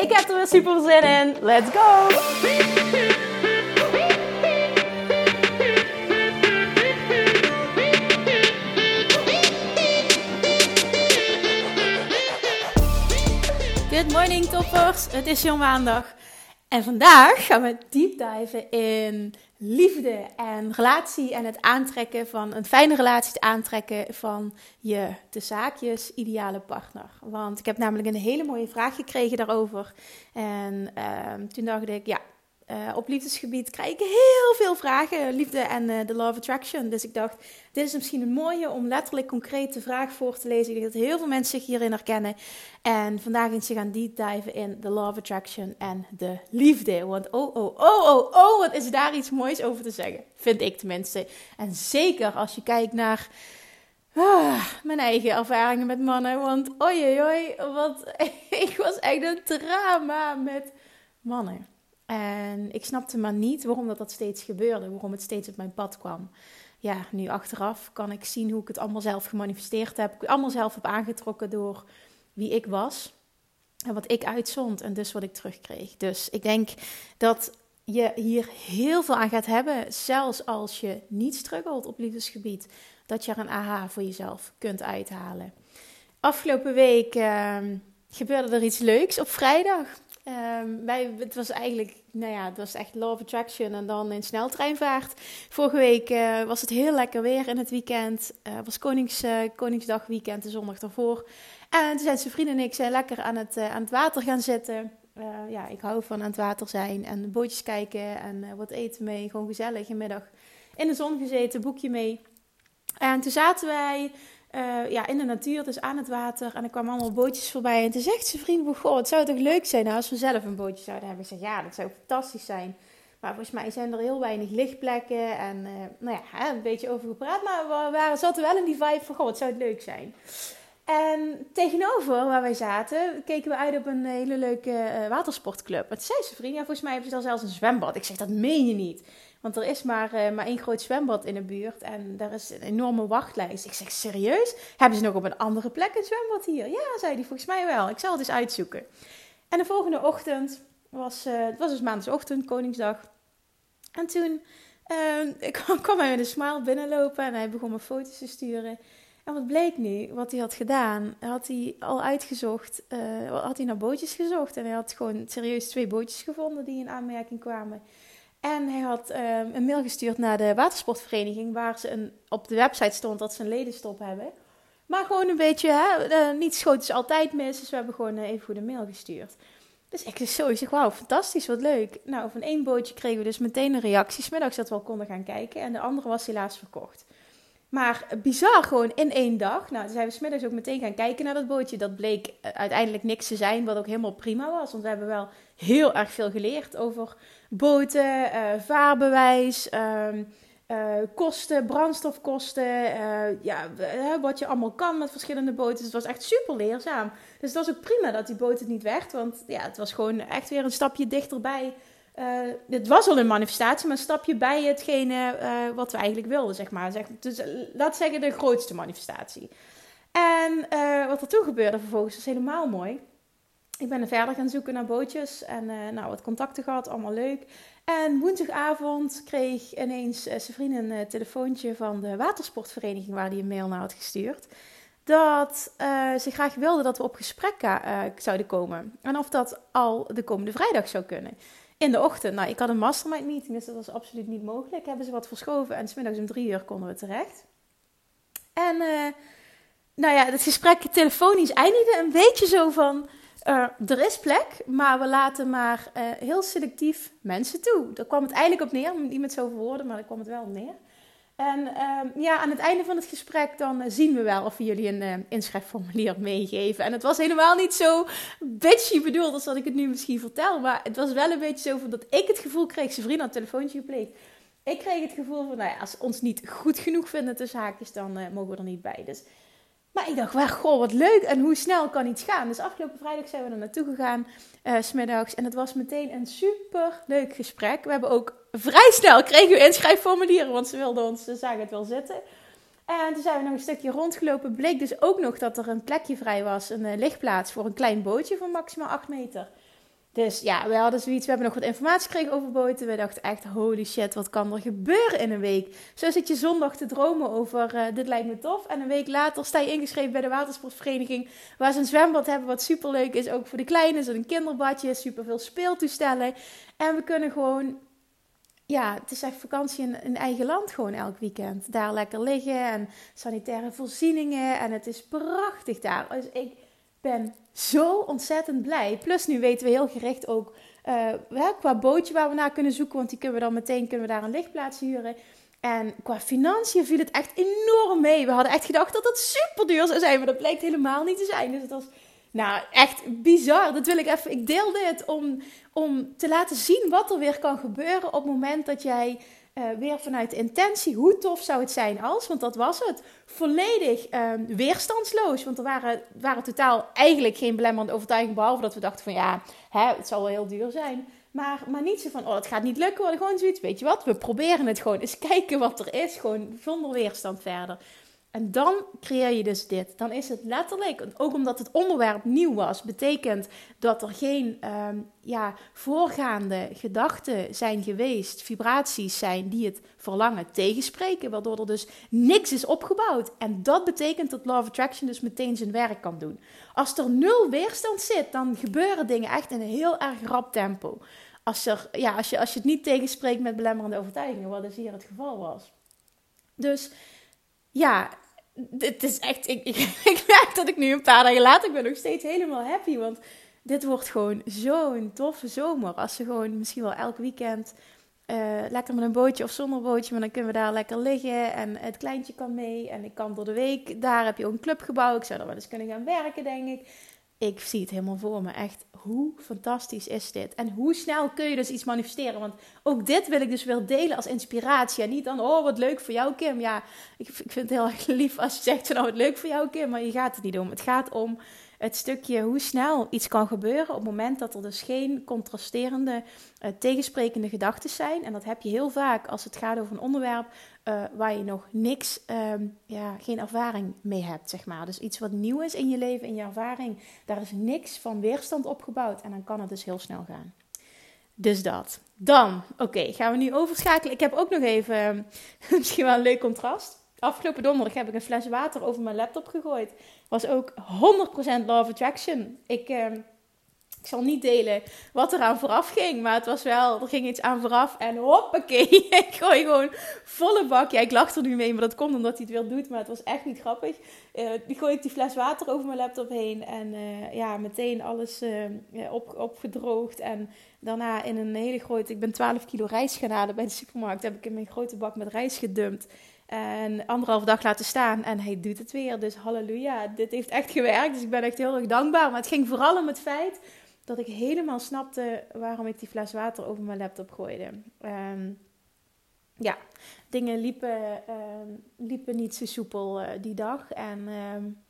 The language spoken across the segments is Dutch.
Ik heb er weer super zin in. Let's go! Good morning toppers, het is jouw maandag. En vandaag gaan we deep diven in liefde en relatie en het aantrekken van een fijne relatie, het aantrekken van je de zaakjes ideale partner. Want ik heb namelijk een hele mooie vraag gekregen daarover. En uh, toen dacht ik, ja, uh, op liefdesgebied krijg ik heel veel vragen, liefde en uh, de law of attraction. Dus ik dacht, dit is misschien een mooie om letterlijk concreet de vraag voor te lezen. Ik denk dat heel veel mensen zich hierin herkennen. En vandaag eens gaan deep in de law of attraction en de liefde. Want oh, oh, oh, oh, oh, wat is daar iets moois over te zeggen. Vind ik tenminste. En zeker als je kijkt naar... Ah, mijn eigen ervaringen met mannen. Want oi, oi, wat, ik was echt een drama met mannen. En ik snapte maar niet waarom dat, dat steeds gebeurde, waarom het steeds op mijn pad kwam. Ja, nu achteraf kan ik zien hoe ik het allemaal zelf gemanifesteerd heb. Ik allemaal zelf heb aangetrokken door wie ik was en wat ik uitzond en dus wat ik terugkreeg. Dus ik denk dat je hier heel veel aan gaat hebben, zelfs als je niet struggelt op liefdesgebied, dat je er een aha voor jezelf kunt uithalen. Afgelopen week uh, gebeurde er iets leuks op vrijdag. Um, wij, het was eigenlijk, nou ja, het was echt of Attraction en dan in sneltreinvaart. Vorige week uh, was het heel lekker weer in het weekend. Het uh, was Konings, uh, Koningsdag weekend, de zondag daarvoor. En toen zijn zijn vrienden en ik zijn lekker aan het, aan het water gaan zitten. ja, ik hou van aan het water zijn en bootjes kijken en wat eten mee. Gewoon gezellig een middag in de zon gezeten, boekje mee. En toen zaten wij uh, ja, in de natuur, dus aan het water. En er kwamen allemaal bootjes voorbij. En toen zegt zijn vriend, goh, het zou toch leuk zijn als we zelf een bootje zouden hebben. Ik zeg, ja, dat zou fantastisch zijn. Maar volgens mij zijn er heel weinig lichtplekken. En uh, nou ja, een beetje over gepraat. Maar we waren, zaten wel in die vibe van, goh, het zou het leuk zijn. En tegenover waar wij zaten, keken we uit op een hele leuke uh, watersportclub. Het zei zijn vriend, ja, volgens mij hebben ze daar zelfs een zwembad. Ik zeg, dat meen je niet. Want er is maar, uh, maar één groot zwembad in de buurt en daar is een enorme wachtlijst. Ik zeg, serieus? Hebben ze nog op een andere plek een zwembad hier? Ja, zei hij, volgens mij wel. Ik zal het eens uitzoeken. En de volgende ochtend was, uh, het was dus maandagochtend, Koningsdag. En toen uh, kwam hij met een smile binnenlopen en hij begon me foto's te sturen. En wat bleek nu, wat hij had gedaan, had hij al uitgezocht, uh, had hij naar bootjes gezocht. En hij had gewoon serieus twee bootjes gevonden die in aanmerking kwamen. En hij had uh, een mail gestuurd naar de watersportvereniging, waar ze een, op de website stond dat ze een ledenstop hebben. Maar gewoon een beetje, hè, niet schoot is altijd mis, dus we hebben gewoon uh, even goed een mail gestuurd. Dus ik zo, ik zeg, wauw, fantastisch, wat leuk. Nou, van één bootje kregen we dus meteen een reactie, smiddags dat we al konden gaan kijken. En de andere was helaas verkocht. Maar bizar, gewoon in één dag. Nou, toen zijn we smiddags ook meteen gaan kijken naar dat bootje. Dat bleek uiteindelijk niks te zijn, wat ook helemaal prima was. Want we hebben wel heel erg veel geleerd over boten, uh, vaarbewijs, uh, uh, kosten, brandstofkosten. Eh, ja, wat je allemaal kan met verschillende boten. Dus het was echt super leerzaam. Dus het was ook prima dat die boot het niet werd. Want ja, het was gewoon echt weer een stapje dichterbij. het was al een manifestatie, maar een stapje bij hetgene wat we eigenlijk wilden, zeg maar. Dus laat zeggen de grootste manifestatie. En wat er toen gebeurde vervolgens was helemaal mooi ik ben er verder gaan zoeken naar bootjes en uh, nou, wat contacten gehad, allemaal leuk. En woensdagavond kreeg ineens uh, vriend een uh, telefoontje van de watersportvereniging waar hij een mail naar had gestuurd. Dat ze graag wilden dat we op gesprek zouden komen. En of dat al de komende vrijdag zou kunnen. In de ochtend. Nou, ik had een mastermind meeting, dus dat was absoluut niet mogelijk. Hebben ze wat verschoven en smiddags om drie uur konden we terecht. En nou ja, het gesprek telefonisch eindigde een beetje zo van uh, er is plek, maar we laten maar uh, heel selectief mensen toe. Daar kwam het eigenlijk op neer, niet met zoveel woorden, maar daar kwam het wel op neer. En ehm, ja, aan het einde van het gesprek dan eh, zien we wel of we jullie een inschrijfformulier meegeven. En het was helemaal niet zo bitchy bedoeld als dat ik het nu misschien vertel. Maar het was wel een beetje zo van dat ik het gevoel kreeg, zijn vriend had een telefoontje gepleegd. Ik kreeg het gevoel van, nou ja, als ze ons niet goed genoeg vinden tussen haakjes, dan mogen we er niet bij. Dus maar ik dacht, goh, wat leuk en hoe snel kan iets gaan. Dus afgelopen vrijdag zijn we er naartoe gegaan, uh, smiddags. En het was meteen een super leuk gesprek. We hebben ook vrij snel kregen we inschrijfformulieren, want ze wilden ons, ze zagen het wel zitten. En toen zijn we nog een stukje rondgelopen. Bleek dus ook nog dat er een plekje vrij was, een uh, lichtplaats voor een klein bootje van maximaal 8 meter. Dus ja, we hadden zoiets. We hebben nog wat informatie gekregen over boten. We dachten echt, holy shit, wat kan er gebeuren in een week? Zo zit je zondag te dromen over, uh, dit lijkt me tof. En een week later sta je ingeschreven bij de watersportvereniging. Waar ze een zwembad hebben, wat superleuk is. Ook voor de kleine, zo'n kinderbadje, superveel speeltoestellen. En we kunnen gewoon ja, het is echt vakantie in, in, eigen land gewoon elk weekend. Daar lekker liggen en sanitaire voorzieningen. En het is prachtig daar. Dus ik ben zo ontzettend blij. Plus nu weten we heel gericht ook uh, qua bootje waar we naar kunnen zoeken. Want die kunnen we dan meteen kunnen we daar een lichtplaats huren. En qua financiën viel het echt enorm mee. We hadden echt gedacht dat dat super duur zou zijn. Maar dat blijkt helemaal niet te zijn. Dus het was nou, echt bizar. Dat wil ik even. Ik deel dit om, om te laten zien wat er weer kan gebeuren op het moment dat jij uh, weer vanuit intentie, hoe tof zou het zijn als, want dat was het, volledig um, weerstandsloos. Want er waren, waren totaal eigenlijk geen belemmerende overtuiging, behalve dat we dachten van ja, hè, het zal wel heel duur zijn. Maar, maar niet zo van, oh, het gaat niet lukken. Gewoon zoiets, weet je wat, we proberen het gewoon. Eens kijken wat er is, gewoon zonder weerstand verder. En dan creëer je dus dit. Dan is het letterlijk, ook omdat het onderwerp nieuw was, betekent dat er geen ehm, ja, voorgaande gedachten zijn geweest, vibraties zijn die het verlangen tegenspreken, waardoor er dus niks is opgebouwd. En dat betekent dat Law of Attraction dus meteen zijn werk kan doen. Als er nul weerstand zit, dan gebeuren dingen echt in een heel erg rap tempo. Als, er, ja, als, je, als je het niet tegenspreekt met belemmerende overtuigingen, wat dus hier het geval was. Dus ja, het is echt. Ik, ik, ik merk dat ik nu een paar dagen later. Ik ben nog steeds helemaal happy. Want dit wordt gewoon zo'n toffe zomer. Als ze gewoon misschien wel elk weekend. Uh, lekker met een bootje of zonder bootje, maar dan kunnen we daar lekker liggen. En het kleintje kan mee. En ik kan door de week. Daar heb je ook een clubgebouw. Ik zou er wel eens kunnen gaan werken, denk ik ik zie het helemaal voor me. Echt, hoe fantastisch is dit? En hoe snel kun je dus iets manifesteren? Want ook dit wil ik dus wel delen als inspiratie. En niet dan, oh, wat leuk voor jou, Kim. Ja, ik, ik vind het heel erg lief als je zegt, nou, wat leuk voor jou, Kim. Maar je gaat het niet om. Het gaat om het stukje hoe snel iets kan gebeuren op het moment dat er dus geen contrasterende, uh, tegensprekende gedachten zijn. En dat heb je heel vaak als het gaat over een onderwerp uh, waar je nog niks, uh, ja, geen ervaring mee hebt, zeg maar. Dus iets wat nieuw is in je leven, in je ervaring, daar is niks van weerstand opgebouwd. En dan kan het dus heel snel gaan. Dus dat. Dan, oké, gaan we nu overschakelen. Ik heb ook nog even, ehm, misschien wel een leuk contrast. Afgelopen donderdag heb ik een fles water over mijn laptop gegooid. Was ook 100% Law Attraction. Ik, uh, ik zal niet delen wat er aan vooraf ging. Maar het was wel, er ging iets aan vooraf. En hoppakee, ik gooi gewoon volle bak. Ja, ik lach er nu mee, maar dat komt omdat hij het weer doet. Maar het was echt niet grappig. Die gooi ik die fles water over mijn laptop heen. En uh, ja, meteen alles uh, op, opgedroogd. En daarna in een hele grote... Ik ben 12 kilo rijst gaan halen bij de supermarkt. Heb ik in mijn grote bak met rijst gedumpt. En anderhalf dag laten staan en hij doet het weer. Dus halleluja, dit heeft echt gewerkt. Dus ik ben echt heel erg dankbaar. Maar het ging vooral om het feit dat ik helemaal snapte waarom ik die fles water over mijn laptop gooide. Um, ja, dingen liepen, um, liepen niet zo soepel uh, die dag. En um,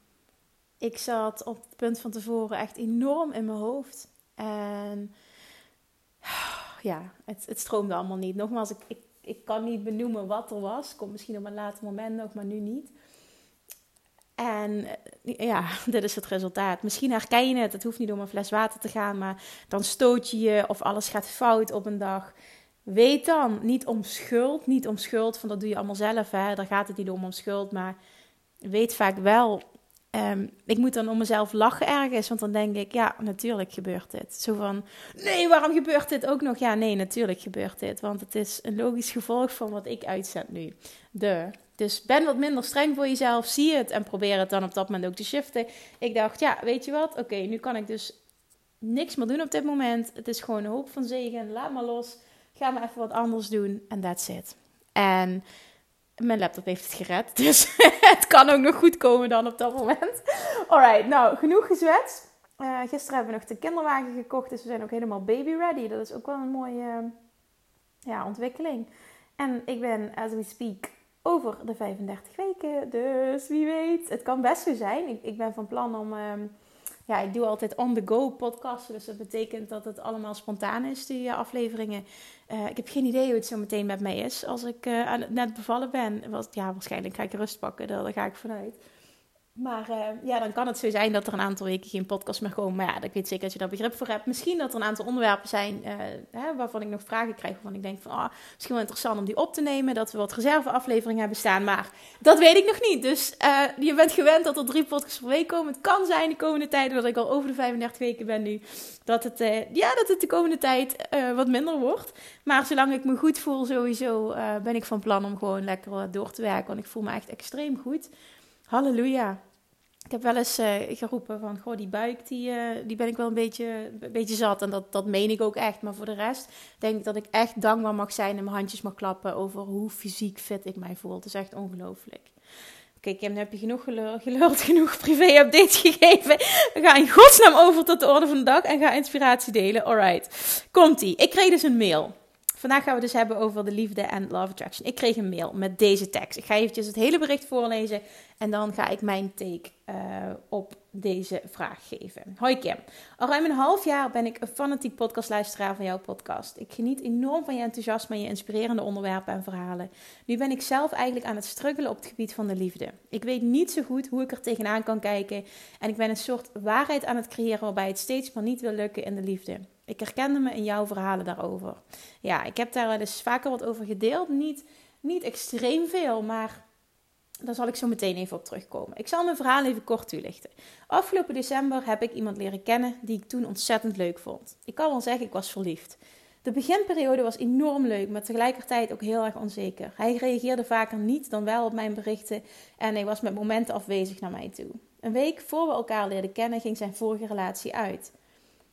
ik zat op het punt van tevoren echt enorm in mijn hoofd. En ja, het, het stroomde allemaal niet. Nogmaals, ik ik kan niet benoemen wat er was. Komt misschien op een later moment nog, maar nu niet. En eh, ja, dit is het resultaat. Misschien herken je het. Het hoeft niet om een fles water te gaan, maar dan stoot je je of alles gaat fout op een dag. Weet dan, niet om schuld, niet om schuld, van dat doe je allemaal zelf, hè. daar gaat het niet om om schuld, maar weet vaak wel Um, ik moet dan om mezelf lachen ergens, want dan denk ik, ja, natuurlijk gebeurt dit. Zo van, nee, waarom gebeurt dit ook nog? Ja, nee, natuurlijk gebeurt dit, want het is een logisch gevolg van wat ik uitzet nu. De. Dus ben wat minder streng voor jezelf, zie het en probeer het dan op dat moment ook te shiften. Ik dacht, ja, weet je wat? Oké, nu kan ik dus niks meer doen op dit moment. Het is gewoon een hoop van zegen, laat maar los. Ga maar even wat anders doen en that's it. En Mijn laptop heeft het gered, dus het kan ook nog goed komen dan op dat moment. Alright, nou, genoeg gezwetst. Uh, gisteren hebben we nog de kinderwagen gekocht, dus we zijn ook helemaal baby ready. Dat is ook wel een mooie ja, ontwikkeling. En ik ben, as we speak, over de 35 weken. Dus wie weet, het kan best zo zijn. Ik, ik ben van plan om... Ehm, ja, ik doe altijd on-the-go podcasten. Dus dat betekent dat het allemaal spontaan is, die uh, afleveringen. Uh, ik heb geen idee hoe het zo meteen met mij is als ik uh, net bevallen ben. Was, ja, waarschijnlijk ga ik rust pakken, daar ga ik vanuit. Maar uh, ja, dan kan het zo zijn dat er een aantal weken geen podcast meer komen. Maar ja, ik weet zeker dat je daar begrip voor hebt. Misschien dat er een aantal onderwerpen zijn uh, hè, waarvan ik nog vragen krijg. Waarvan ik denk van, ah, misschien wel interessant om die op te nemen. Dat we wat reserveafleveringen hebben staan. Maar dat weet ik nog niet. Dus uh, je bent gewend dat er drie podcasts per week komen. Het kan zijn de komende tijden, dat ik al over de 35 weken ben nu. Dat het, ja, dat het de komende tijd wat minder wordt. Maar zolang ik me goed voel sowieso, ben ik van plan om gewoon lekker door te werken. Want ik voel me echt extreem goed. Halleluja. Ik heb wel eens uh, geroepen van, goh, die buik, die, uh, die ben ik wel een beetje, een beetje zat. En dat, dat meen ik ook echt. Maar voor de rest denk ik dat ik echt dankbaar mag zijn en mijn handjes mag klappen over hoe fysiek fit ik mij voel. Het is echt ongelooflijk. Oké, Kim, nu heb je genoeg geluld, genoeg privé-updates gegeven. We gaan in godsnaam over tot de orde van de dag en ga inspiratie delen. Alright, komt-ie. Ik kreeg dus een mail. Vandaag gaan we dus hebben over de liefde en love attraction. Ik kreeg een mail met deze tekst. Ik ga eventjes het hele bericht voorlezen en dan ga ik mijn take uh, op deze vraag geven. Hoi Kim, al ruim een half jaar ben ik een fanatiek podcastluisteraar van jouw podcast. Ik geniet enorm van je enthousiasme en je inspirerende onderwerpen en verhalen. Nu ben ik zelf eigenlijk aan het struggelen op het gebied van de liefde. Ik weet niet zo goed hoe ik er tegenaan kan kijken en ik ben een soort waarheid aan het creëren waarbij het steeds maar niet wil lukken in de liefde. Ik herkende me in jouw verhalen daarover. Ja, ik heb daar wel eens vaker wat over gedeeld. Niet, niet extreem veel, maar daar zal ik zo meteen even op terugkomen. Ik zal mijn verhaal even kort toelichten. Afgelopen december heb ik iemand leren kennen die ik toen ontzettend leuk vond. Ik kan wel zeggen, ik was verliefd. De beginperiode was enorm leuk, maar tegelijkertijd ook heel erg onzeker. Hij reageerde vaker niet dan wel op mijn berichten en hij was met momenten afwezig naar mij toe. Een week voor we elkaar leerden kennen ging zijn vorige relatie uit.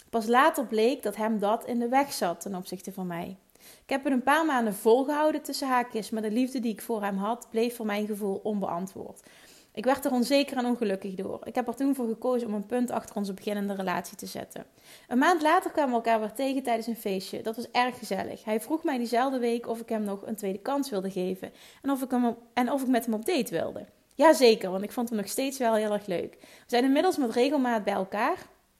Pas later bleek dat hem dat in de weg zat ten opzichte van mij. Ik heb het een paar maanden volgehouden tussen haakjes, maar de liefde die ik voor hem had, bleef voor mijn gevoel onbeantwoord. Ik werd er onzeker en ongelukkig door. Ik heb er toen voor gekozen om een punt achter onze beginnende relatie te zetten. Een maand later kwamen we elkaar weer tegen tijdens een feestje. Dat was erg gezellig. Hij vroeg mij diezelfde week of ik hem nog een tweede kans wilde geven en of ik, hem en of ik met hem op date wilde. Jazeker, want ik vond hem nog steeds wel heel erg leuk. We zijn inmiddels met regelmaat bij elkaar.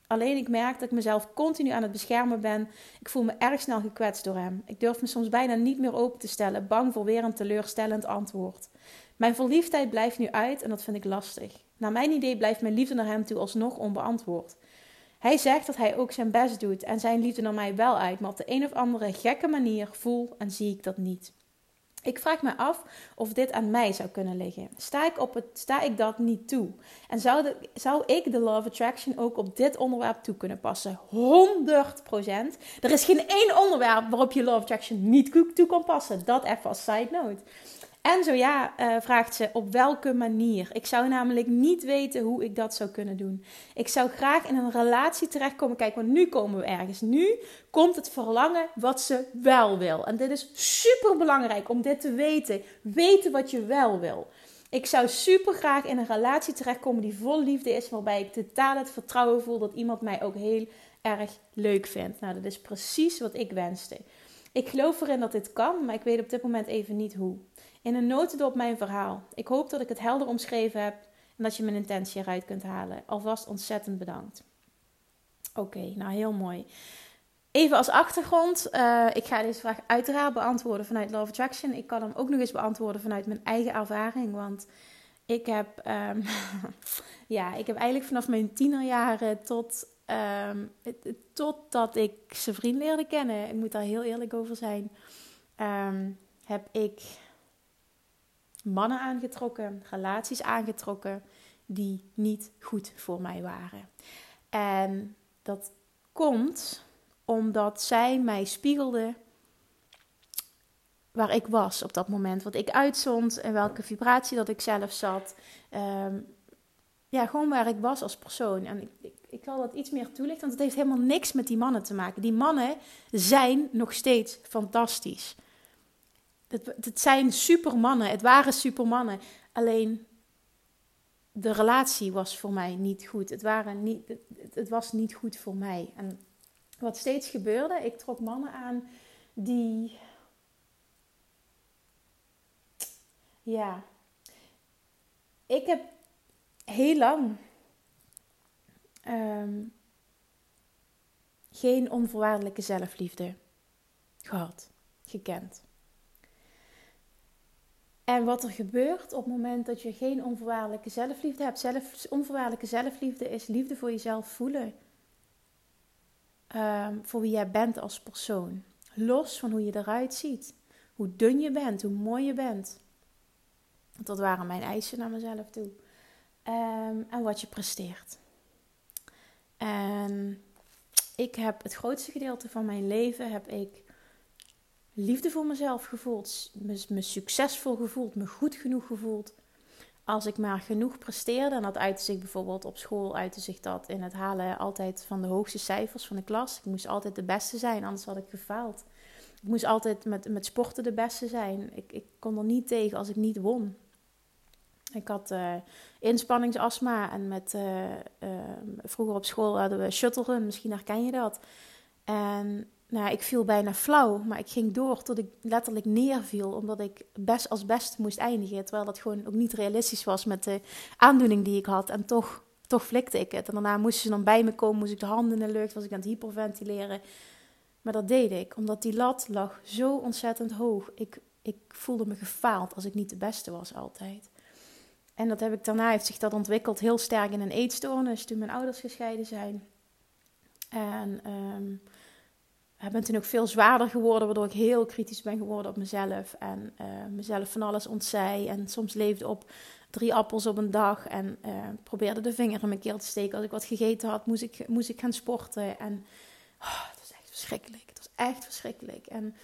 Alleen ik merk dat ik mezelf continu aan het beschermen ben. Ik voel me erg snel gekwetst door hem. Ik durf me soms bijna niet meer open te stellen, bang voor weer een teleurstellend antwoord. Mijn verliefdheid blijft nu uit en dat vind ik lastig. Naar mijn idee blijft mijn liefde naar hem toe alsnog onbeantwoord. Hij zegt dat hij ook zijn best doet en zijn liefde naar mij wel uit, maar op de een of andere gekke manier voel en zie ik dat niet. Ik vraag me af of dit aan mij zou kunnen liggen. Sta ik, op het, sta ik dat niet toe? En zou, zou ik de Law Attraction ook op dit onderwerp toe kunnen passen? 100%. Er is geen één onderwerp waarop je Law Attraction niet toe kan passen. Dat even als side note. En zo ja, uh, vraagt ze op welke manier. Ik zou namelijk niet weten hoe ik dat zou kunnen doen. Ik zou graag in een relatie terechtkomen. Kijk, want nu komen we ergens. Nu komt het verlangen wat ze wel wil. En dit is super belangrijk om dit te weten. Weten wat je wel wil. Ik zou super graag in een relatie terechtkomen die vol liefde is, waarbij ik totaal het vertrouwen voel dat iemand mij ook heel erg leuk vindt. Nou, dat is precies wat ik wenste. Ik geloof erin dat dit kan, maar ik weet op dit moment even niet hoe in een notendop mijn verhaal. Ik hoop dat ik het helder omschreven heb en dat je mijn intentie eruit kunt halen. Alvast ontzettend bedankt. Oké, nou heel mooi. Even als achtergrond, uh, ik ga deze vraag uiteraard beantwoorden vanuit Love Attraction. Ik kan hem ook nog eens beantwoorden vanuit mijn eigen ervaring, want ik heb, um, ja, ik heb eigenlijk vanaf mijn tienerjaren tot, um, totdat ik zijn vriend leerde kennen, ik moet daar heel eerlijk over zijn, um, heb ik mannen aangetrokken, relaties aangetrokken die niet goed voor mij waren. En dat komt omdat zij mij spiegelden waar ik was op dat moment. Wat ik uitzond en welke vibratie dat ik zelf zat. Ehm, ja, gewoon waar ik was als persoon. En ik, ik, ik zal dat iets meer toelichten, want het heeft helemaal niks met die mannen te maken. Die mannen zijn nog steeds fantastisch. Het, het zijn supermannen, het waren supermannen. Alleen de relatie was voor mij niet goed. Het, waren niet, het, was niet goed voor mij. En wat steeds gebeurde, ik trok mannen aan die. Ja. Ik heb heel lang ehm, geen onvoorwaardelijke zelfliefde gehad, gekend. En wat er gebeurt op het moment dat je geen onvoorwaardelijke zelfliefde hebt. Zelf, onvoorwaardelijke zelfliefde is liefde voor jezelf voelen. Um, voor wie jij bent als persoon. Los van hoe je eruit ziet. Hoe dun je bent, hoe mooi je bent. Dat waren mijn eisen naar mezelf toe. Um, en wat je presteert. En ik heb het grootste gedeelte van mijn leven heb ik liefde voor mezelf gevoeld, me, succesvol gevoeld, me goed genoeg gevoeld. Als ik maar genoeg presteerde, en dat uitte zich bijvoorbeeld op school, uitte zich dat in het halen altijd van de hoogste cijfers van de klas. Ik moest altijd de beste zijn, anders had ik gefaald. Ik moest altijd met, met sporten de beste zijn. Ik, ik kon er niet tegen als ik niet won. Ik had uh, inspanningsastma en met, uh, uh, vroeger op school hadden we shuttle run, misschien herken je dat. En nou, ik viel bijna flauw, maar ik ging door tot ik letterlijk neerviel, omdat ik best als best moest eindigen. Terwijl dat gewoon ook niet realistisch was met de aandoening die ik had. En toch, toch flikte ik het. En daarna moesten ze dan bij me komen, moest ik de handen in de lucht, was ik aan het hyperventileren. Maar dat deed ik, omdat die lat lag zo ontzettend hoog. Ik, ik voelde me gefaald als ik niet de beste was altijd. En dat heb ik daarna, heeft zich dat ontwikkeld heel sterk in een eetstoornis toen mijn ouders gescheiden zijn. En... Um, ik ben toen ook veel zwaarder geworden, waardoor ik heel kritisch ben geworden op mezelf. En uh, mezelf van alles ontzij. En soms leefde op drie appels op een dag. En uh, probeerde de vinger in mijn keel te steken. Als ik wat gegeten had, moest ik, moest ik gaan sporten. En oh, het was echt verschrikkelijk. Het was echt verschrikkelijk. En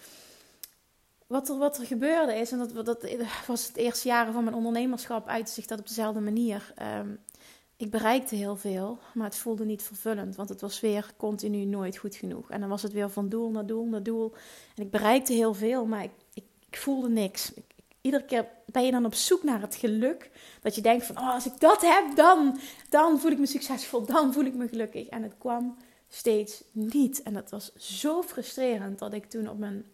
wat er, wat er gebeurde is, en dat, dat was het eerste jaren van mijn ondernemerschap, uit zich dat op dezelfde manier. Um, ik bereikte heel veel, maar het voelde niet vervullend, want het was weer continu nooit goed genoeg. En dan was het weer van doel naar doel naar doel. En ik bereikte heel veel, maar ik, ik, voelde niks. Ik, iedere keer ben je dan op zoek naar het geluk. Dat je denkt van, oh, als ik dat heb, dan, dan voel ik me succesvol, dan voel ik me gelukkig. En het kwam steeds niet. En dat was zo frustrerend dat ik toen op mijn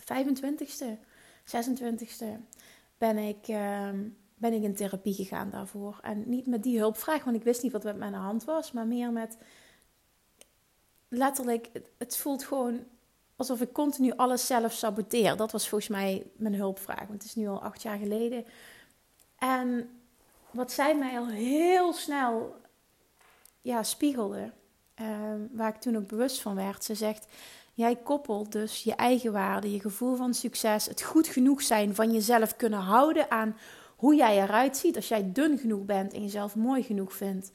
25ste, 26ste ben ik... Uh, ben ik in therapie gegaan daarvoor. En niet met die hulpvraag, want ik wist niet wat met mijn hand was, maar meer met letterlijk, het voelt gewoon alsof ik continu alles zelf saboteer. Dat was volgens mij mijn hulpvraag, want het is nu al acht jaar geleden. En wat zij mij al heel snel ja, spiegelde, ehm, waar ik toen ook bewust van werd, ze zegt. Jij koppelt dus je eigen waarde, je gevoel van succes, het goed genoeg zijn van jezelf kunnen houden aan hoe jij eruit ziet, als jij dun genoeg bent en jezelf mooi genoeg vindt,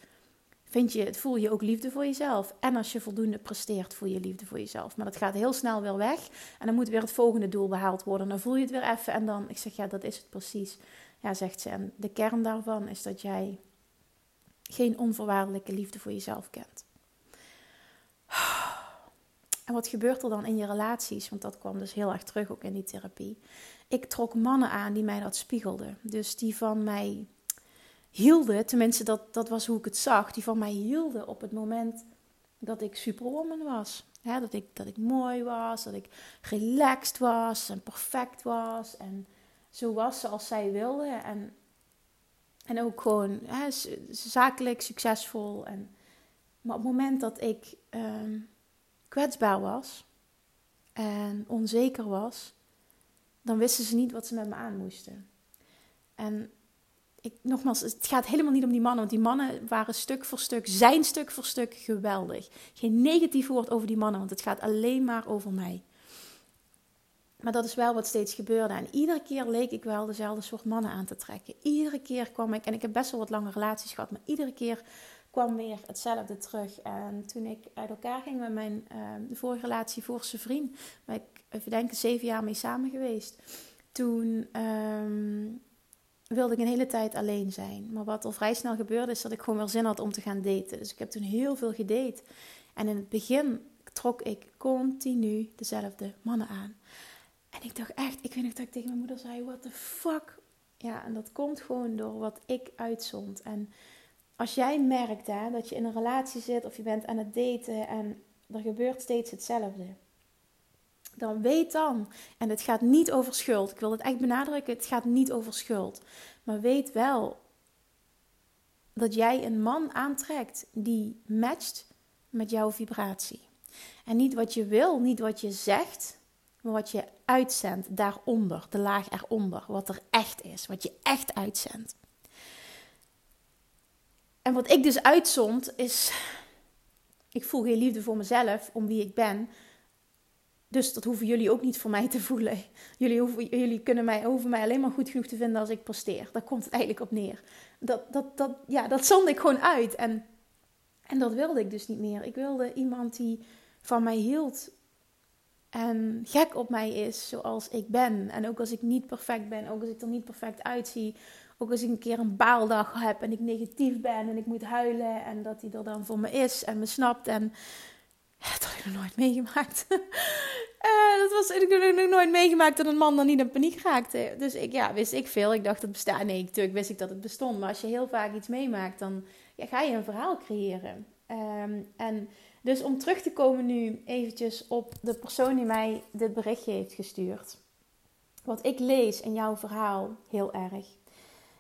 vind je, voel je ook liefde voor jezelf. En als je voldoende presteert, voel je liefde voor jezelf. Maar dat gaat heel snel weer weg. En dan moet weer het volgende doel behaald worden. Dan voel je het weer even. En dan, ik zeg ja, dat is het precies. Ja, zegt ze. En de kern daarvan is dat jij geen onvoorwaardelijke liefde voor jezelf kent. En wat gebeurt er dan in je relaties? Want dat kwam dus heel erg terug ook in die therapie ik trok mannen aan die mij dat spiegelden. Dus die van mij hielden, tenminste dat, dat was hoe ik het zag, die van mij hielden op het moment dat ik superwoman was. dat, ik, dat ik mooi was, dat ik relaxed was en perfect was. En zo was zoals zij wilde. En, en ook gewoon zakelijk succesvol. En, maar op het moment dat ik ehm, kwetsbaar was en onzeker was, dan wisten ze niet wat ze met me aan moesten. En ik, nogmaals, het gaat helemaal niet om die mannen, want die mannen waren stuk voor stuk, zijn stuk voor stuk geweldig. Geen negatief woord over die mannen, want het gaat alleen maar over mij. Maar dat is wel wat steeds gebeurde. En iedere keer leek ik wel dezelfde soort mannen aan te trekken. Iedere keer kwam ik, en ik heb best wel wat lange relaties gehad, maar iedere keer kwam weer hetzelfde terug. En toen ik uit elkaar ging met mijn uh, vorige relatie, voorste vriend, waar ik even denken, zeven jaar mee samen geweest. Toen ehm, wilde ik een hele tijd alleen zijn. Maar wat al vrij snel gebeurde, is dat ik gewoon wel zin had om te gaan daten. Dus ik heb toen heel veel gedate. En in het begin trok ik continu dezelfde mannen aan. En ik dacht echt, ik weet nog dat ik tegen mijn moeder zei, what the fuck. Ja, en dat komt gewoon door wat ik uitzond. En als jij merkt hè, dat je in een relatie zit of je bent aan het daten en er gebeurt steeds hetzelfde. Dan weet dan, en het gaat niet over schuld. Ik wil het echt benadrukken, het gaat niet over schuld. Maar weet wel dat jij een man aantrekt die matcht met jouw vibratie. En niet wat je wil, niet wat je zegt, maar wat je uitzendt daaronder, de laag eronder, wat er echt is, wat je echt uitzendt. En wat ik dus uitzond is, ik voel geen liefde voor mezelf, om wie ik ben. Dus dat hoeven jullie ook niet voor mij te voelen. Jullie, hoeven, jullie kunnen mij, hoeven mij alleen maar goed genoeg te vinden als ik presteer. Daar komt het eigenlijk op neer. Dat, dat, dat, ja, dat zond ik gewoon uit. En, en dat wilde ik dus niet meer. Ik wilde iemand die van mij hield. En gek op mij is zoals ik ben. En ook als ik niet perfect ben, ook als ik er niet perfect uitzie. Ook als ik een keer een baaldag heb en ik negatief ben en ik moet huilen. En dat hij er dan voor me is en me snapt. En dat heb ik nog nooit meegemaakt. uh, dat was, ik heb nog nooit meegemaakt dat een man dan niet in paniek raakte. Dus ik, ja, wist ik veel. Ik dacht het bestaat. Nee, natuurlijk wist ik dat het bestond. Maar als je heel vaak iets meemaakt, dan ja, ga je een verhaal creëren. Ehm, en dus om terug te komen nu eventjes op de persoon die mij dit berichtje heeft gestuurd. Wat ik lees in jouw verhaal heel erg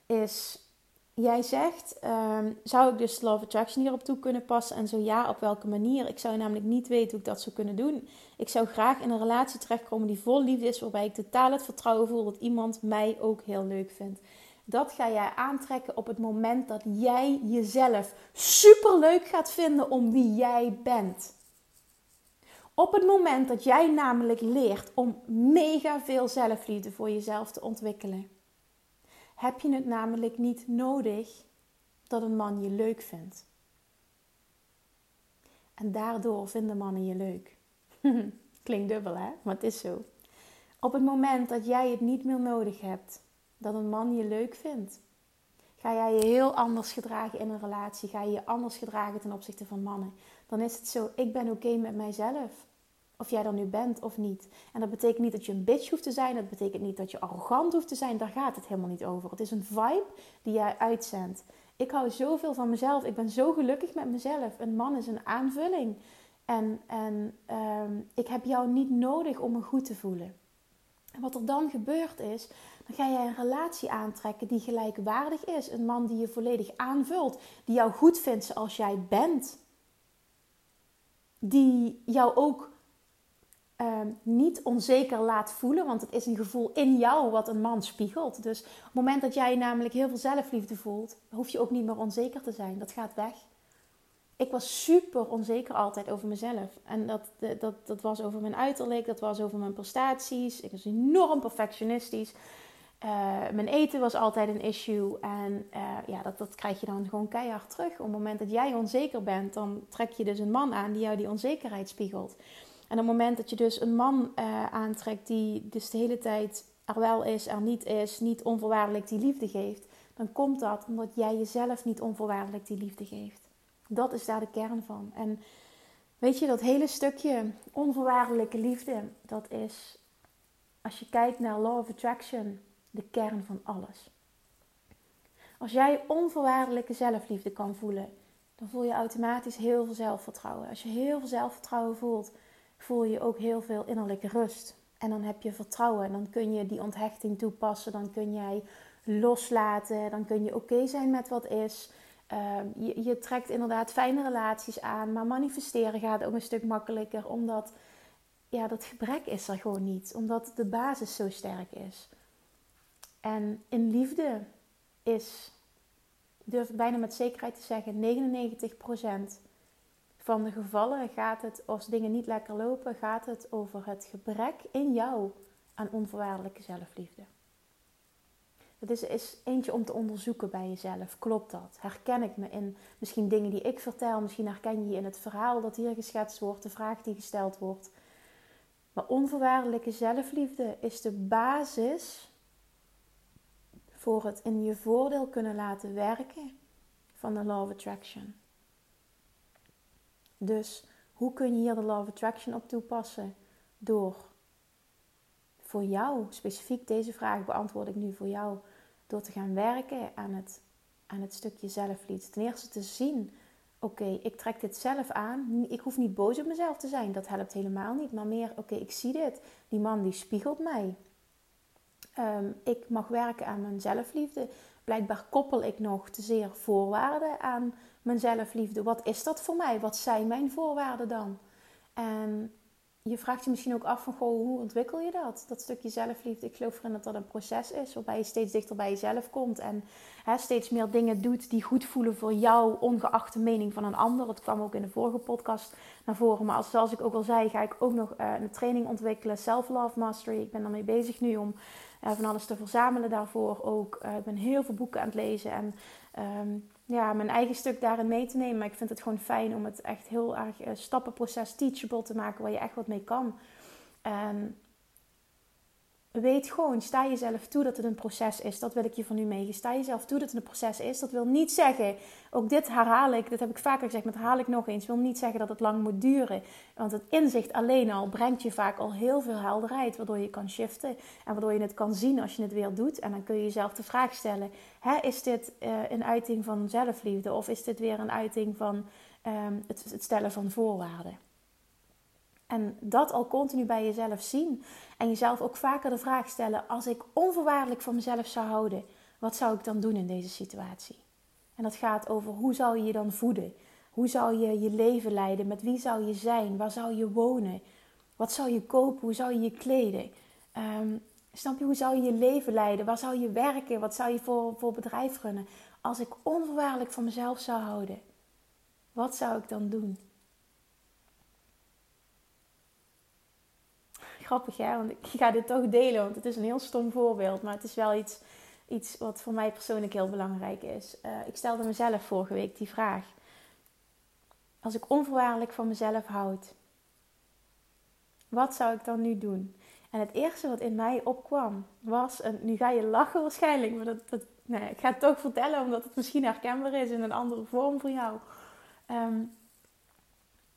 is... Jij zegt, ehm, zou ik dus Love Attraction hierop toe kunnen passen? En zo ja, op welke manier? Ik zou namelijk niet weten hoe ik dat zou kunnen doen. Ik zou graag in een relatie terechtkomen die vol liefde is, waarbij ik totaal het vertrouwen voel dat iemand mij ook heel leuk vindt. Dat ga jij aantrekken op het moment dat jij jezelf super leuk gaat vinden om wie jij bent. Op het moment dat jij namelijk leert om mega veel zelfliefde voor jezelf te ontwikkelen, heb je het namelijk niet nodig dat een man je leuk vindt. En daardoor vinden mannen je leuk. Klinkt dubbel hè, maar het is zo. Op het moment dat jij het niet meer nodig hebt dat een man je leuk vindt, ga jij je heel anders gedragen in een relatie. Ga je je anders gedragen ten opzichte van mannen. Dan is het zo, ik ben oké met mijzelf. Of jij er nu bent of niet. En dat betekent niet dat je een bitch hoeft te zijn. Dat betekent niet dat je arrogant hoeft te zijn. Daar gaat het helemaal niet over. Het is een vibe die jij uitzendt. Ik hou zoveel van mezelf. Ik ben zo gelukkig met mezelf. Een man is een aanvulling. En, en ehm, ik heb jou niet nodig om me goed te voelen. En wat er dan gebeurt is, dan ga jij een relatie aantrekken die gelijkwaardig is. Een man die je volledig aanvult, die jou goed vindt zoals jij bent. Die jou ook Ehm, niet onzeker laat voelen, want het is een gevoel in jou wat een man spiegelt. Dus op het moment dat jij namelijk heel veel zelfliefde voelt, hoef je ook niet meer onzeker te zijn. Dat gaat weg. Ik was super onzeker altijd over mezelf. En dat, dat, dat was over mijn uiterlijk, dat was over mijn prestaties. Ik was enorm perfectionistisch. Uh, mijn eten was altijd een issue. En uh, ja, dat, dat krijg je dan gewoon keihard terug. Op het moment dat jij onzeker bent, dan trek je dus een man aan die jou die onzekerheid spiegelt. En op het moment dat je dus een man uh, aantrekt die dus de hele tijd er wel is, er niet is, niet onvoorwaardelijk die liefde geeft, dan komt dat omdat jij jezelf niet onvoorwaardelijk die liefde geeft. Dat is daar de kern van. En weet je, dat hele stukje onvoorwaardelijke liefde, dat is, als je kijkt naar Law of Attraction, de kern van alles. Als jij onvoorwaardelijke zelfliefde kan voelen, dan voel je automatisch heel veel zelfvertrouwen. Als je heel veel zelfvertrouwen voelt, voel je ook heel veel innerlijke rust. En dan heb je vertrouwen. Dan kun je die onthechting toepassen. Dan kun jij loslaten. Dan kun je oké zijn met wat is. Ehm, je, je, trekt inderdaad fijne relaties aan. Maar manifesteren gaat ook een stuk makkelijker. Omdat ja, dat gebrek is er gewoon niet. Omdat de basis zo sterk is. En in liefde is, durf ik bijna met zekerheid te zeggen, 99% van de gevallen gaat het, als dingen niet lekker lopen, gaat het over het gebrek in jou aan onvoorwaardelijke zelfliefde. Het is, is eentje om te onderzoeken bij jezelf. Klopt dat? Herken ik me in misschien dingen die ik vertel? Misschien herken je je in het verhaal dat hier geschetst wordt, de vraag die gesteld wordt. Maar onvoorwaardelijke zelfliefde is de basis voor het in je voordeel kunnen laten werken van de Law of Attraction. Dus hoe kun je hier de Law of Attraction op toepassen? Door voor jou, specifiek deze vraag beantwoord ik nu voor jou, door te gaan werken aan het, aan het stukje zelfliefde. Ten eerste te zien, oké, ik trek dit zelf aan. Ik hoef niet boos op mezelf te zijn, dat helpt helemaal niet. Maar meer, oké, ik zie dit. Die man die spiegelt mij. Ehm, ik mag werken aan mijn zelfliefde. Blijkbaar koppel ik nog te zeer voorwaarden aan mijn zelfliefde. Wat is dat voor mij? Wat zijn mijn voorwaarden dan? En je vraagt je misschien ook af van, goh, hoe ontwikkel je dat? Dat stukje zelfliefde. Ik geloof erin dat dat een proces is waarbij je steeds dichter bij jezelf komt. En hè, steeds meer dingen doet die goed voelen voor jou, ongeacht de mening van een ander. Dat kwam ook in de vorige podcast naar voren. Maar als, zoals ik ook al zei, ga ik ook nog uh, een training ontwikkelen. Self-Love Mastery. Ik ben daarmee bezig nu om uh, van alles te verzamelen daarvoor ook. Uh, ik ben heel veel boeken aan het lezen en... Um, ja, mijn eigen stuk daarin mee te nemen. Maar ik vind het gewoon fijn om het echt heel erg uh, stappenproces teachable te maken waar je echt wat mee kan. En weet gewoon, sta jezelf toe dat het een proces is. Dat wil ik je van nu meegeven. Sta jezelf toe dat het een proces is. Dat wil niet zeggen, ook dit herhaal ik, dat heb ik vaker gezegd, maar dat herhaal ik nog eens. wil niet zeggen dat het lang moet duren. Want het inzicht alleen al brengt je vaak al heel veel helderheid, waardoor je kan shiften. En waardoor je het kan zien als je het weer doet. En dan kun je jezelf de vraag stellen, hè, is dit uh, een uiting van zelfliefde? Of is dit weer een uiting van het, het stellen van voorwaarden? En dat al continu bij jezelf zien. En jezelf ook vaker de vraag stellen: als ik onvoorwaardelijk van mezelf zou houden, wat zou ik dan doen in deze situatie? En dat gaat over hoe zou je je dan voeden? Hoe zou je je leven leiden? Met wie zou je zijn? Waar zou je wonen? Wat zou je kopen? Hoe zou je je kleden? Um, snap je, hoe zou je je leven leiden? Waar zou je werken? Wat zou je voor, voor bedrijf runnen? Als ik onvoorwaardelijk van mezelf zou houden, wat zou ik dan doen? Grappig hè, want ik ga dit toch delen, want het is een heel stom voorbeeld, maar het is wel iets, iets wat voor mij persoonlijk heel belangrijk is. Uh, ik stelde mezelf vorige week die vraag. Als ik onvoorwaardelijk van mezelf houd, wat zou ik dan nu doen? En het eerste wat in mij opkwam was, nu ga je lachen waarschijnlijk, maar dat, dat, nee, ik ga het toch vertellen omdat het misschien herkenbaar is in een andere vorm voor jou. Um,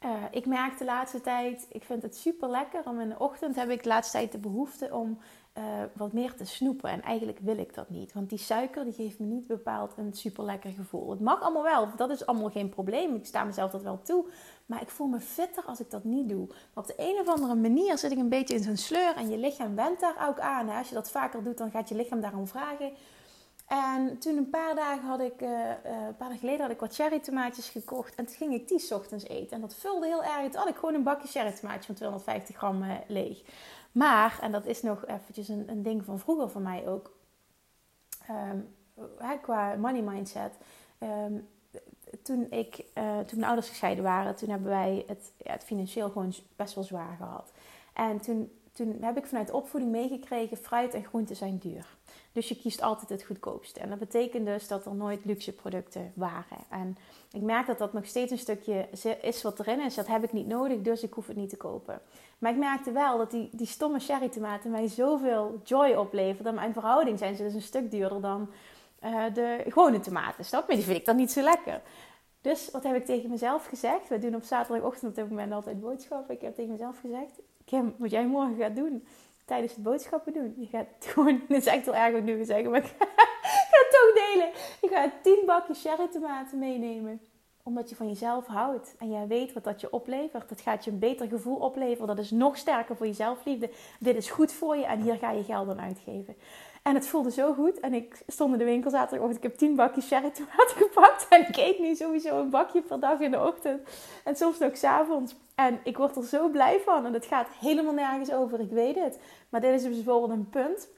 uh, ik merk de laatste tijd, ik vind het super lekker om in de ochtend heb ik de laatste tijd de behoefte om uh, wat meer te snoepen. En eigenlijk wil ik dat niet, want die suiker die geeft me niet bepaald een super lekker gevoel. Het mag allemaal wel, dat is allemaal geen probleem. Ik sta mezelf dat wel toe. Maar ik voel me fitter als ik dat niet doe. Op de een of andere manier zit ik een beetje in zo'n sleur en je lichaam went daar ook aan. Hè? Als je dat vaker doet, dan gaat je lichaam daarom vragen. En toen een paar dagen had ik, uh, uh, een paar dagen geleden had ik wat cherry tomaatjes gekocht. En toen ging ik die ochtends eten. En dat vulde heel erg. Toen had ik gewoon een bakje cherry tomaatjes van 250 gram uh, leeg. Maar, en dat is nog eventjes een, een ding van vroeger voor mij ook. Um, qua money mindset. Um, toen, ik, toen mijn ouders gescheiden waren, toen hebben wij het, ja, het financieel gewoon best wel zwaar gehad. En toen, toen heb ik vanuit opvoeding meegekregen, fruit en groenten zijn duur. Dus je kiest altijd het goedkoopste. En dat betekent dus dat er nooit luxe producten waren. En ik merk dat dat nog steeds een stukje is wat erin is. Dat heb ik niet nodig, dus ik hoef het niet te kopen. Maar ik merkte wel dat die, die stomme cherry tomaten mij zoveel joy opleverden. In verhouding zijn ze dus een stuk duurder dan uh, de gewone tomaten. Snap je? Die vind ik dan niet zo lekker. Dus wat heb ik tegen mezelf gezegd? We doen op zaterdagochtend op dit moment altijd boodschappen. Ik heb tegen mezelf gezegd: Kim, wat jij morgen gaat doen tijdens het boodschappen doen. Je gaat gewoon, dit is echt heel erg wat nu zeggen, maar ik ga, het toch delen. Je gaat 10 bakjes cherry tomaten meenemen. Omdat je van jezelf houdt. En jij weet wat dat je oplevert. Dat gaat je een beter gevoel opleveren. Dat is nog sterker voor je zelfliefde. Dit is goed voor je en hier ga je geld aan uitgeven. En het voelde zo goed. En ik stond in de winkel zaterdagochtend. Ik heb tien bakjes cherry tomaten gepakt. En ik eet nu sowieso een bakje per dag in de ochtend. En soms ook s'avonds. En ik word er zo blij van. En het gaat helemaal nergens over. Ik weet het. Maar dit is dus bijvoorbeeld een punt.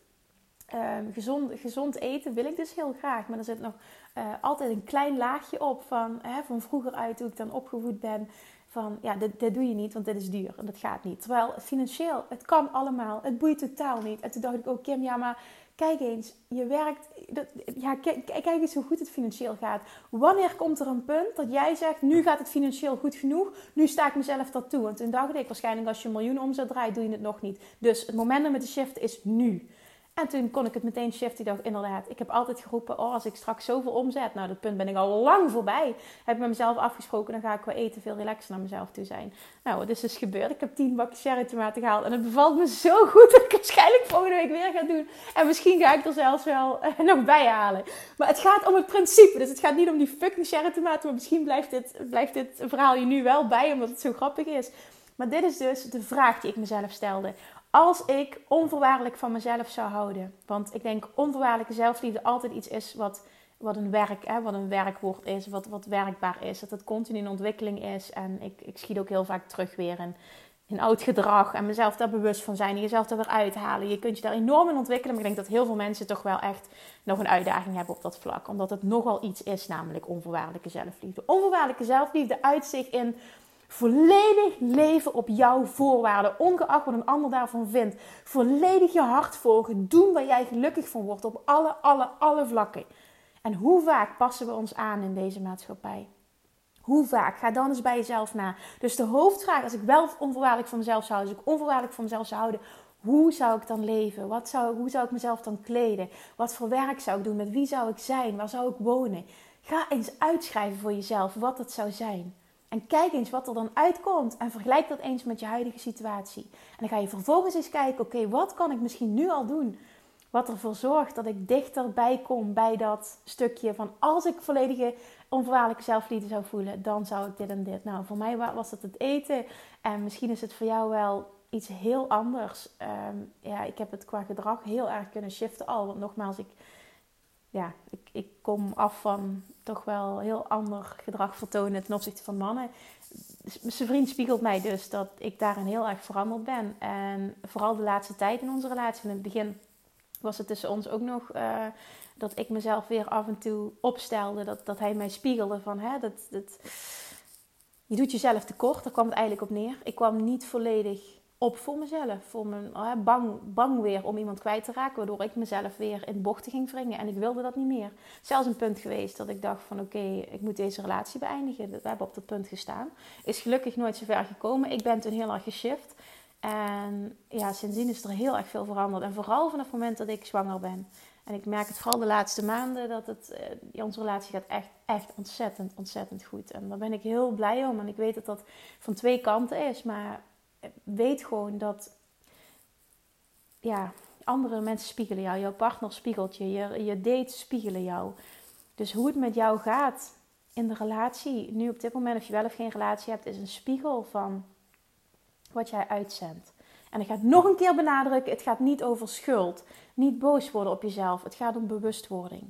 Um, gezond, gezond eten wil ik dus heel graag. Maar er zit nog uh, altijd een klein laagje op van, hè, van vroeger uit hoe ik dan opgevoed ben. Van ja, dit doe je niet, want dit is duur en dat gaat niet. Terwijl financieel, het kan allemaal. Het boeit totaal niet. En toen dacht ik ook, Kim, ja, maar Kijk eens, je werkt. Ja, kijk, kijk eens hoe goed het financieel gaat. Wanneer komt er een punt dat jij zegt: nu gaat het financieel goed genoeg, nu sta ik mezelf dat toe? Want toen dacht ik waarschijnlijk: als je een miljoen omzet draait, doe je het nog niet. Dus het momentum met de shift is nu. En toen kon ik het meteen shiften. Ik dacht, inderdaad, ik heb altijd geroepen, oh, als ik straks zoveel omzet, nou, dat punt ben ik al lang voorbij. Heb ik met mezelf afgesproken, dan ga ik qua eten veel relaxer naar mezelf toe zijn. Nou, wat is dus gebeurd? Ik heb tien bakken cherry tomaten gehaald en het bevalt me zo goed dat ik waarschijnlijk volgende week weer ga doen. En misschien ga ik er zelfs wel eh, nog bij halen. Maar het gaat om het principe, dus het gaat niet om die fucking cherry tomaten, maar misschien blijft dit, blijft dit verhaal je nu wel bij, omdat het zo grappig is. Maar dit is dus de vraag die ik mezelf stelde. Als ik onvoorwaardelijk van mezelf zou houden. Want ik denk onvoorwaardelijke zelfliefde altijd iets is wat, wat een werk, hè, wat een werkwoord is, wat, wat werkbaar is. Dat het continu in ontwikkeling is. En ik, ik schiet ook heel vaak terug weer in, in oud gedrag. En mezelf daar bewust van zijn. En jezelf daar weer uithalen. Je kunt je daar enorm in ontwikkelen. Maar ik denk dat heel veel mensen toch wel echt nog een uitdaging hebben op dat vlak. Omdat het nogal iets is, namelijk onvoorwaardelijke zelfliefde. Onvoorwaardelijke zelfliefde uit zich in Volledig leven op jouw voorwaarden, ongeacht wat een ander daarvan vindt. Volledig je hart volgen, doen waar jij gelukkig van wordt op alle, alle, alle vlakken. En hoe vaak passen we ons aan in deze maatschappij? Hoe vaak? Ga dan eens bij jezelf na. Dus de hoofdvraag, als ik wel onvoorwaardelijk van mezelf zou houden, als ik onvoorwaardelijk van mezelf zou houden, hoe zou ik dan leven? Wat zou, hoe zou ik mezelf dan kleden? Wat voor werk zou ik doen? Met wie zou ik zijn? Waar zou ik wonen? Ga eens uitschrijven voor jezelf wat het zou zijn. En kijk eens wat er dan uitkomt. En vergelijk dat eens met je huidige situatie. En dan ga je vervolgens eens kijken: oké, wat kan ik misschien nu al doen? Wat ervoor zorgt dat ik dichterbij kom bij dat stukje van als ik volledige onvoorwaardelijke zelfliefde zou voelen, dan zou ik dit en dit. Nou, voor mij was dat het eten. En misschien is het voor jou wel iets heel anders. Ehm, ja, ik heb het qua gedrag heel erg kunnen shiften al. Want nogmaals, ik ja, ik, ik kom af van toch wel heel ander gedrag vertonen ten opzichte van mannen. Zijn vriend spiegelt mij dus dat ik daarin heel erg veranderd ben. En vooral de laatste tijd in onze relatie. In het begin was het tussen ons ook nog uh, dat ik mezelf weer af en toe opstelde. Dat, dat hij mij spiegelde van hè, dat, dat, je doet jezelf tekort. Daar kwam het eigenlijk op neer. Ik kwam niet volledig op voor mezelf. Voor mijn, oh, bang, bang weer om iemand kwijt te raken. Waardoor ik mezelf weer in bochten ging wringen. En ik wilde dat niet meer. Zelfs een punt geweest dat ik dacht van oké, ik moet deze relatie beëindigen. We hebben op dat punt gestaan. Is gelukkig nooit zo ver gekomen. Ik ben toen heel erg geshift. En ja, sindsdien is er heel erg veel veranderd. En vooral vanaf het moment dat ik zwanger ben. En ik merk het vooral de laatste maanden dat het, uh, onze relatie gaat echt, echt ontzettend, ontzettend goed. En daar ben ik heel blij om. En ik weet dat dat van twee kanten is. Maar weet gewoon dat ja, andere mensen spiegelen jou. Jouw partner spiegelt je. Je, je dates spiegelen jou. Dus hoe het met jou gaat in de relatie, nu op dit moment, of je wel of geen relatie hebt, is een spiegel van wat jij uitzendt. En ik ga het nog een keer benadrukken: het gaat niet over schuld. Niet boos worden op jezelf. Het gaat om bewustwording.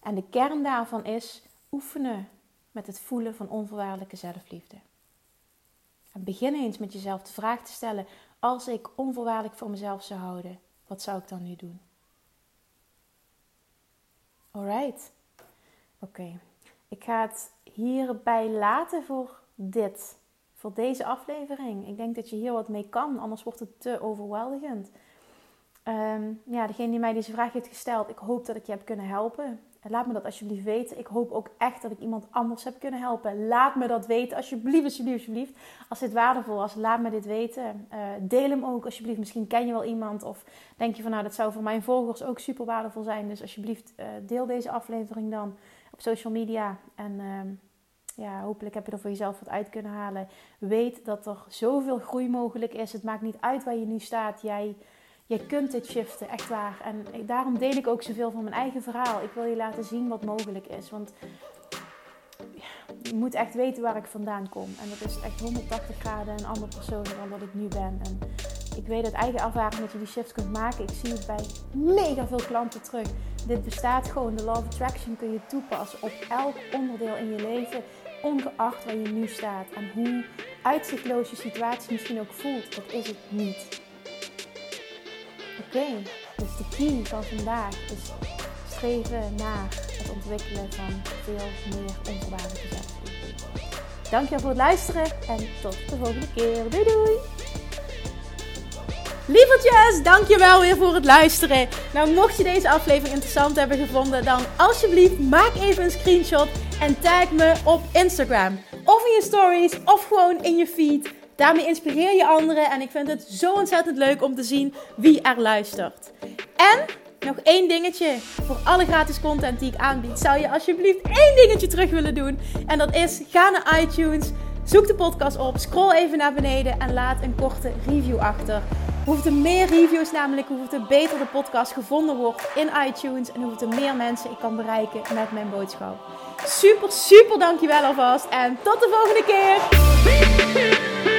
En de kern daarvan is oefenen met het voelen van onvoorwaardelijke zelfliefde. Begin eens met jezelf de vraag te stellen: als ik onvoorwaardelijk voor mezelf zou houden, wat zou ik dan nu doen? Alright. Oké. Ik ga het hierbij laten voor dit. Voor deze aflevering. Ik denk dat je hier wat mee kan, anders wordt het te overweldigend. Um, ja, degene die mij deze vraag heeft gesteld, ik hoop dat ik je heb kunnen helpen. Laat me dat alsjeblieft weten. Ik hoop ook echt dat ik iemand anders heb kunnen helpen. Laat me dat weten, alsjeblieft, alsjeblieft, alsjeblieft. Als dit waardevol was, laat me dit weten. Uh, deel hem ook, alsjeblieft. Misschien ken je wel iemand of denk je van nou, dat zou voor mijn volgers ook super waardevol zijn. Dus alsjeblieft, uh, deel deze aflevering dan op social media. En uh, ja, hopelijk heb je er voor jezelf wat uit kunnen halen. Weet dat er zoveel groei mogelijk is. Het maakt niet uit waar je nu staat. Jij je kunt dit shiften, echt waar. En daarom deel ik ook zoveel van mijn eigen verhaal. Ik wil je laten zien wat mogelijk is. Want je moet echt weten waar ik vandaan kom. En dat is echt 180 graden een andere persoon dan wat ik nu ben. En ik weet uit eigen ervaring dat je die shift kunt maken. Ik zie het bij mega veel klanten terug. Dit bestaat gewoon. De Law of Attraction kun je toepassen op elk onderdeel in je leven. Ongeacht waar je nu staat. En hoe uitzichtloos je situatie misschien ook voelt. Dat is het niet. Oké, dus de key van vandaag is streven naar het ontwikkelen van veel meer onvoorwaardelijke zelfliefde. Dankjewel voor het luisteren en tot de volgende keer. Doei doei! Lievertjes, dankjewel weer voor het luisteren. Nou, mocht je deze aflevering interessant hebben gevonden, dan alsjeblieft maak even een screenshot en tag me op Instagram. Of in je stories, of gewoon in je feed Daarmee inspireer je anderen en ik vind het zo ontzettend leuk om te zien wie er luistert. En nog één dingetje voor alle gratis content die ik aanbied. Zou je alsjeblieft één dingetje terug willen doen? En dat is ga naar iTunes, zoek de podcast op, scroll even naar beneden en laat een korte review achter. Er meer reviews namelijk, er beter de podcast gevonden wordt in iTunes en hoeveel er meer mensen ik kan bereiken met mijn boodschap. Super, super dankjewel alvast en tot de volgende keer!